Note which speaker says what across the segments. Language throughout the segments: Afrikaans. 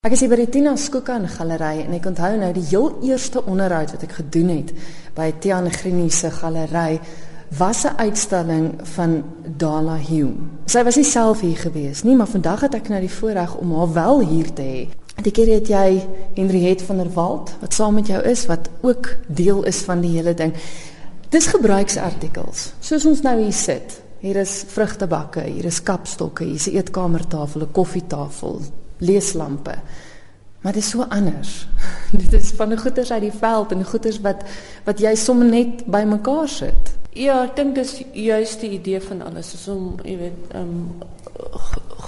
Speaker 1: Ek is hier by die Tina Skookan Galery en ek onthou nou die heel eerste onderhoud wat ek gedoen het by Tiaan Grinie se galery was 'n uitstalling van Dala Hume. Sy was nie self hier gewees nie, maar vandag het ek nou die voorreg om haar wel hier te hê. Die keer het jy Henriette van der Walt wat saam met jou is wat ook deel is van die hele ding. Dis gebruiksartikels. Soos ons nou hier sit. Hier is vrugtebakke, hier is kapstokke, hier is 'n eetkamertafel, 'n koffietafel, leeslampe. Maar dit is so anders. dit is van 'n goeters uit die veld en goeters wat wat jy sommer net bymekaar sit.
Speaker 2: Ja, ek dink dis juist die idee van alles is om, jy weet, um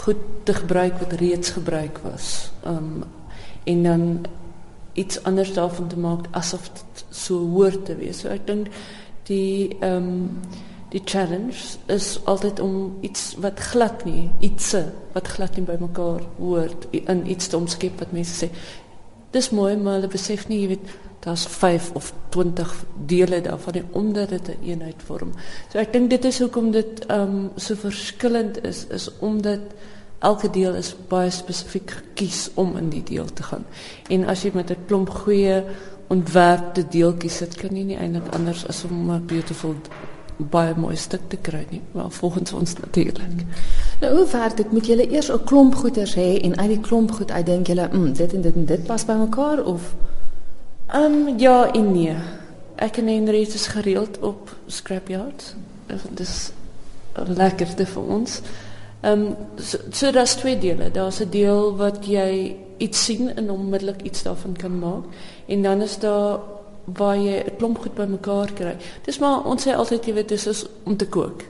Speaker 2: goed te gebruik wat reeds gebruik was. Um en dan iets anders daarvan te maak asof dit so hoort te wees. So ek dink die um die challenge is altyd om iets wat glad nie, iets wat glad nie bymekaar hoort in iets te omskep wat mense sê. Dis mooi, maar hulle besef nie, jy weet, daar's 5 of 20 dele daarvan en omdat dit 'n een eenheid vorm. So ek dink dit is hoekom dit ehm um, so verskillend is, is omdat elke deel is baie spesifiek gekies om in die deel te gaan. En as jy met 'n klomp goeie ontwerpte deeltjies sit, kan jy nie eintlik anders as om 'n beautiful baie mooi stuk te kry nie, maar volgens ons natuurlik.
Speaker 1: Nou hoe ver dit moet julle eers 'n klomp goeders hê en uit die klomp goed uitdink julle, mm, dit en dit en dit pas by mekaar of
Speaker 2: ehm um, ja en nee. Ek en Henriette is gereeld op scrapyard. Dit is lekkerste vir ons. Ehm um, so, so daar's twee dele. Daar's 'n deel wat jy iets sien en onmiddellik iets daarvan kan maak en dan is daar waar jy 'n klomp goed bymekaar kry. Dis maar ons sê altyd jy weet dis is om te kook.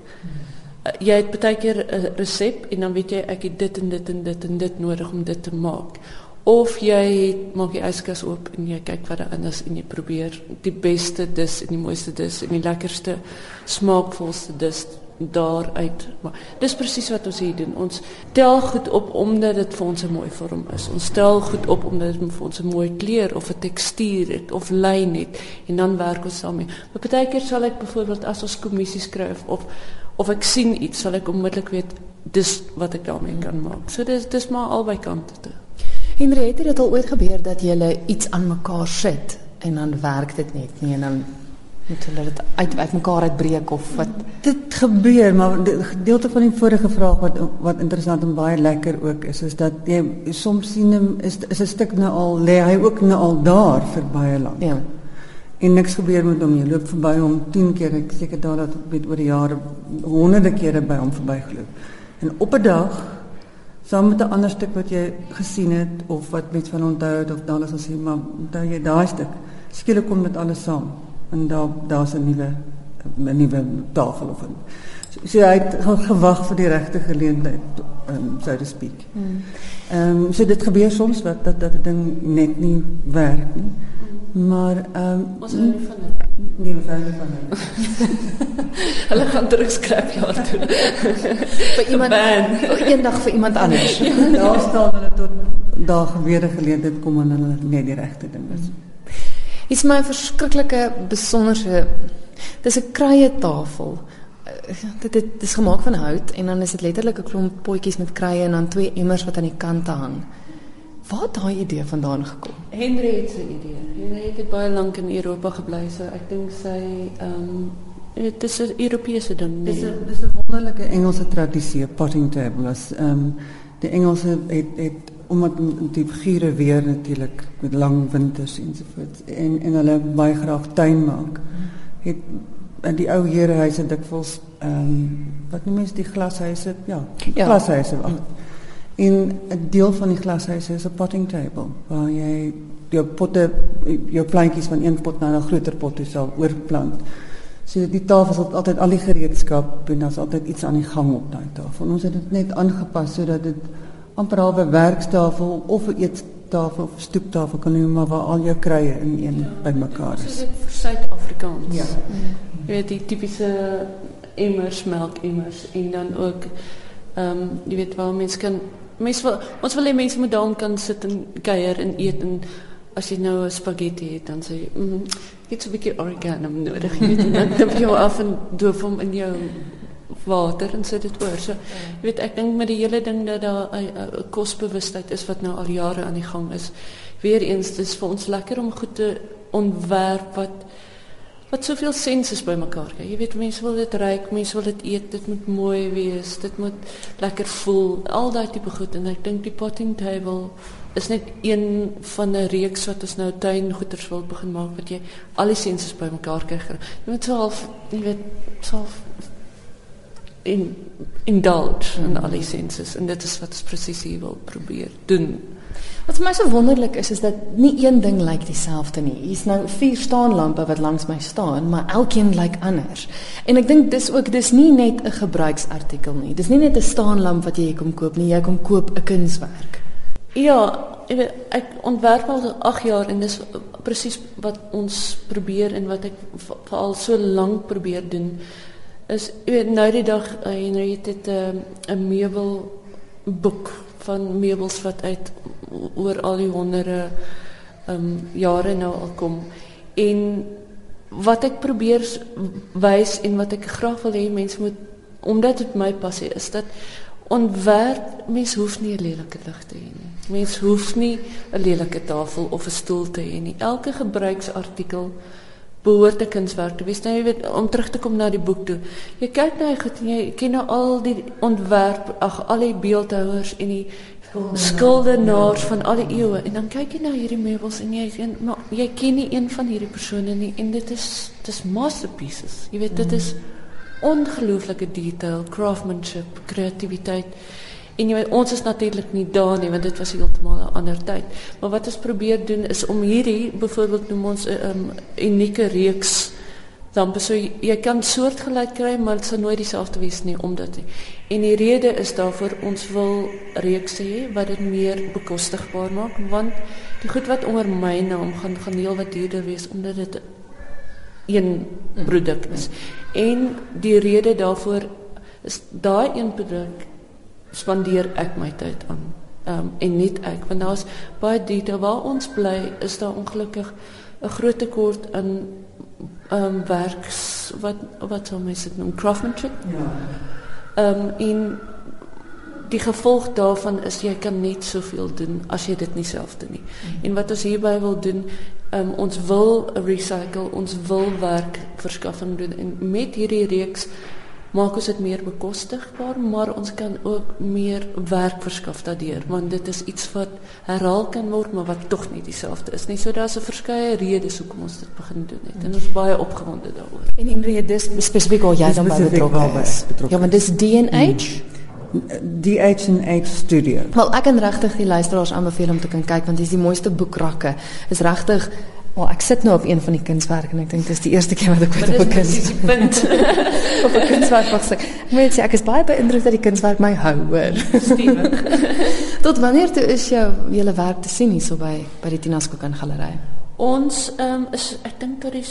Speaker 2: Uh, jy het baie keer 'n resep en dan weet jy ek het dit en dit en dit en dit nodig om dit te maak. Of jy maak die yskas oop en jy kyk wat daar in is en jy probeer die beste dis en die mooiste dis en die lekkerste smaakvolste dis daaruit. Maar dis presies wat ons hier doen. Ons tel goed op omdat dit vir ons 'n mooi vorm is. Ons tel goed op omdat dit vir ons 'n mooi kleur of 'n tekstuur het of lyn het en dan werk ons daarmee. Maar baie keer sal ek byvoorbeeld as ons kommissie skryf of of ek sien iets, sal ek onmiddellik weet dis wat ek daarmee kan maak. So dis dis maar albei kante toe.
Speaker 1: Henry, het dit al ooit gebeur dat jy iets aan mekaar sit en dan werk dit net nie en dan moet hulle dit uit uit mekaar uitbreek of wat
Speaker 3: dit gebeur maar die gedeelte van die vorige vraag wat wat interessant en baie lekker ook is is dat jy soms sien hom is is 'n stuk nou al lê hy ook nou al daar vir baie lank. Ja. En niks gebeur met hom jy loop verby hom 10 keer ek seker daar dat met oor die jare honderde kere by hom verbygeloop. En op 'n dag saam met 'n ander stuk wat jy gesien het of wat met van onthou het of dan as ons sê maar onthou jy daai stuk skielik kom dit alles saam en daar daar's 'n nuwe 'n nuwe tafel of 'n so, so hy het gewag vir die regte geleentheid um, so to speak. Hmm. Ehm um, so dit gebeur soms wat dat dat 'n ding net nie werk nie. Maar ehm um,
Speaker 2: ons hou nie van dit.
Speaker 3: Nee, ons hou nie van dit.
Speaker 2: Hulle gaan terugskrap ja toe.
Speaker 1: vir iemand eendag vir iemand anders.
Speaker 3: ja, daar staan hulle tot daar gebeur 'n geleentheid kom en hulle net die regte ding is. Hmm
Speaker 1: is my verskriklike besonderse dis 'n kruie tafel. Eh, dit dit dis gemaak van hout en dan is dit letterlik 'n klomp potjies met kruie en dan twee emmers wat aan die kante hang. Waar het daai idee vandaan gekom?
Speaker 2: Henry het se idee. Henry het baie lank in Europa gebly so ek dink sy ehm um, dit is 'n Europese ding
Speaker 3: nee. dis 'n dis 'n wonderlike Engelse tradisie potting table. Ehm um, die Engelse het het omdat die figure weer natuurlik met lang winters ensovoorts en en hulle baie graag tuin maak. Het in die ou herehuise dikwels ehm um, wat noem mens die glashuise? Ja, ja. glashuise. In 'n deel van die glashuise is 'n potting table waar jy jou potte jou plantjies van een pot na 'n groter pot toe sal oorplant. So die tafel is altyd al die gereedskap en daar's altyd iets aan die gang op daai tafel. Ons het dit net aangepas sodat dit amper al 'n werktafel of 'n eettafel of stoeptafel kan noem maar waar al jou kruie in een bymekaar is.
Speaker 2: Dis vir Suid-Afrikaans. Ja. Jy weet die tipiese emmers melk emmers en dan ook ehm um, jy weet waar mense kan mense wil ons wil hê mense moet daar kan sit en kuier en eet en as jy nou 'n spaghetti het dan sê jy mm, iets 'n bietjie oregano nodig jy weet dan dan jy af en doof hom in jou water en sit dit oor. So jy weet ek dink met die hele ding dat daar 'n kosbewustheid is wat nou al jare aan die gang is. Weereens dis vir ons lekker om goed te ontwerp wat wat soveel senses bymekaar kry. Jy weet mense wil dit ruik, mense wil dit eet, dit moet mooi wees, dit moet lekker voel, al daai tipe goed en ek dink die potting table is net een van 'n reeks wat ons nou tuingoeders wil begin maak wat jy al die senses bymekaar kry. Jy moet self, jy weet, self in indulge in al die senses en dit is wat ons presies hier wil probeer doen.
Speaker 1: Wat vir my so wonderlik is is dat nie een ding lyk dieselfde nie. Hier's nou vier staanlampe wat langs my staan, maar elkeen lyk anders. En ek dink dis ook dis nie net 'n gebruiksartikel nie. Dis nie net 'n staanlamp wat jy kom koop nie, jy kom koop 'n kunswerk.
Speaker 2: Ja, ek ontwerp al 8 jaar en dis presies wat ons probeer en wat ek veral so lank probeer doen is weet nou die dag uh, Henry het dit 'n 'n meubel boek van meubels wat uit oor al die honderde um, jare nou al kom en wat ek probeer wys en wat ek graag wil hê mense moet omdat dit my passie is dat ontwerp mens hoef nie 'n lelike lig te hê nie. Mens hoef nie 'n lelike tafel of 'n stoel te hê nie. Elke gebruiksartikel behoort 'n kunswerk te wees. Nou jy weet om terug te kom na die boek toe. Jy kyk nou goed en jy ken nou al die ontwerp, ag al die beeldhouers en die skildenaars van al die eeue en dan kyk jy na hierdie meubels en jy sien maar jy ken nie een van hierdie persone nie en dit is dis masterpieces. Jy weet dit is ongelooflike detail, craftsmanship, kreatiwiteit. En jy weet ons is natuurlik nie daar nie want dit was heeltemal 'n ander tyd. Maar wat ons probeer doen is om hierdie byvoorbeeld noem ons 'n um, unieke reeks dan so jy kan soortgelyk kry maar dit sal nooit dieselfde wees nie omdat die, en die rede is daarvoor ons wil reeks hê wat dit meer bekostigbaar maak want die goed wat onder my naam gaan gaan heel wat duurder wees omdat dit een produk is. En die rede daarvoor is daai een produk spandeer ek my tyd aan. Ehm um, en net ek want daar's baie detail waar ons bly is daar ongelukkig 'n groot tekort aan ehm um, werks wat wat sou mense dit noem craftsmanship. Ja. Ehm um, en die gevolg daarvan is jy kan net soveel doen as jy dit nie self doen nie. Mm. En wat ons hierby wil doen um, ons wil recycle, ons wil werk verskaffing doen en met hierdie reeks maak ons dit meer bekostigbaar, maar ons kan ook meer werk verskaf daardeur want dit is iets wat herhaal kan word maar wat tog nie dieselfde is nie. So daar's 'n verskeie redes hoekom ons dit begin doen het en ons is baie opgewonde daaroor.
Speaker 1: En in redes spesifiek al jy dan by betrokke is. Ja, maar dis DNH. Hmm
Speaker 3: die H&H studio.
Speaker 1: Wel ek kan regtig die luisteraars aanbeveel om te kan kyk want dis die mooiste boekrakke. Is regtig Wel ek sit nou op een van die kunswerke en ek dink dis die eerste keer wat ek met 'n
Speaker 2: kunspunt
Speaker 1: op 'n kunswerk wat sê. Ek moet sê ek is baie beïndruk dat die kunswerk my hou, hoor. Stewig. Tot wanneer toe is jou hele werk te sien hier so by by die Tinasco kan galery?
Speaker 2: Ons ehm um, is ek dink tot die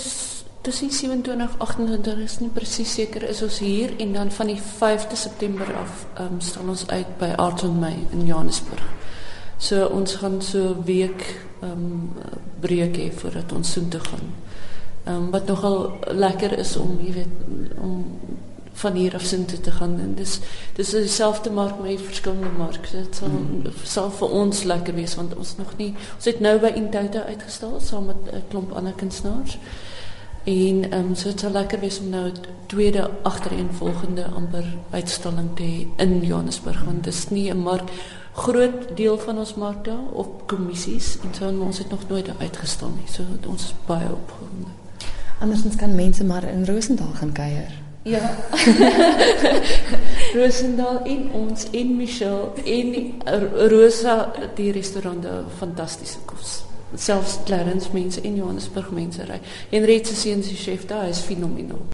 Speaker 2: tussen 27 28 is nie presies seker is ons hier en dan van die 5de September af ehm um, staan ons uit by Arts on May in Johannesburg. So ons gaan so week ehm um, breek hê voordat ons soontoe gaan. Ehm um, wat nogal lekker is om jy weet om van hier af soontoe te gaan en dis dis dieselfde mark met verskillende marke. Dit sal mm. sal vir ons lekker wees want ons nog nie ons het nou by Intouta uitgestal saam met 'n klomp ander kunstenaars. En ehm um, so dit sal lekker wees om nou 'n tweede agtereenvolgende amper uitstalling te hê in Johannesburg want dit is nie 'n mark groot deel van ons mark daar of kommissies en so ons het nog nooit uitgestal nie. So ons is baie opgewonde.
Speaker 1: Andersins kan mense maar in Rosendal gaan kuier.
Speaker 2: Ja. Rosendal en ons en Michelle en Rosa die restaurant daar fantastiese kos selfs Clarence mense en Johannesburg mense ry. Henriette se seun se chef daar is fenomenaal.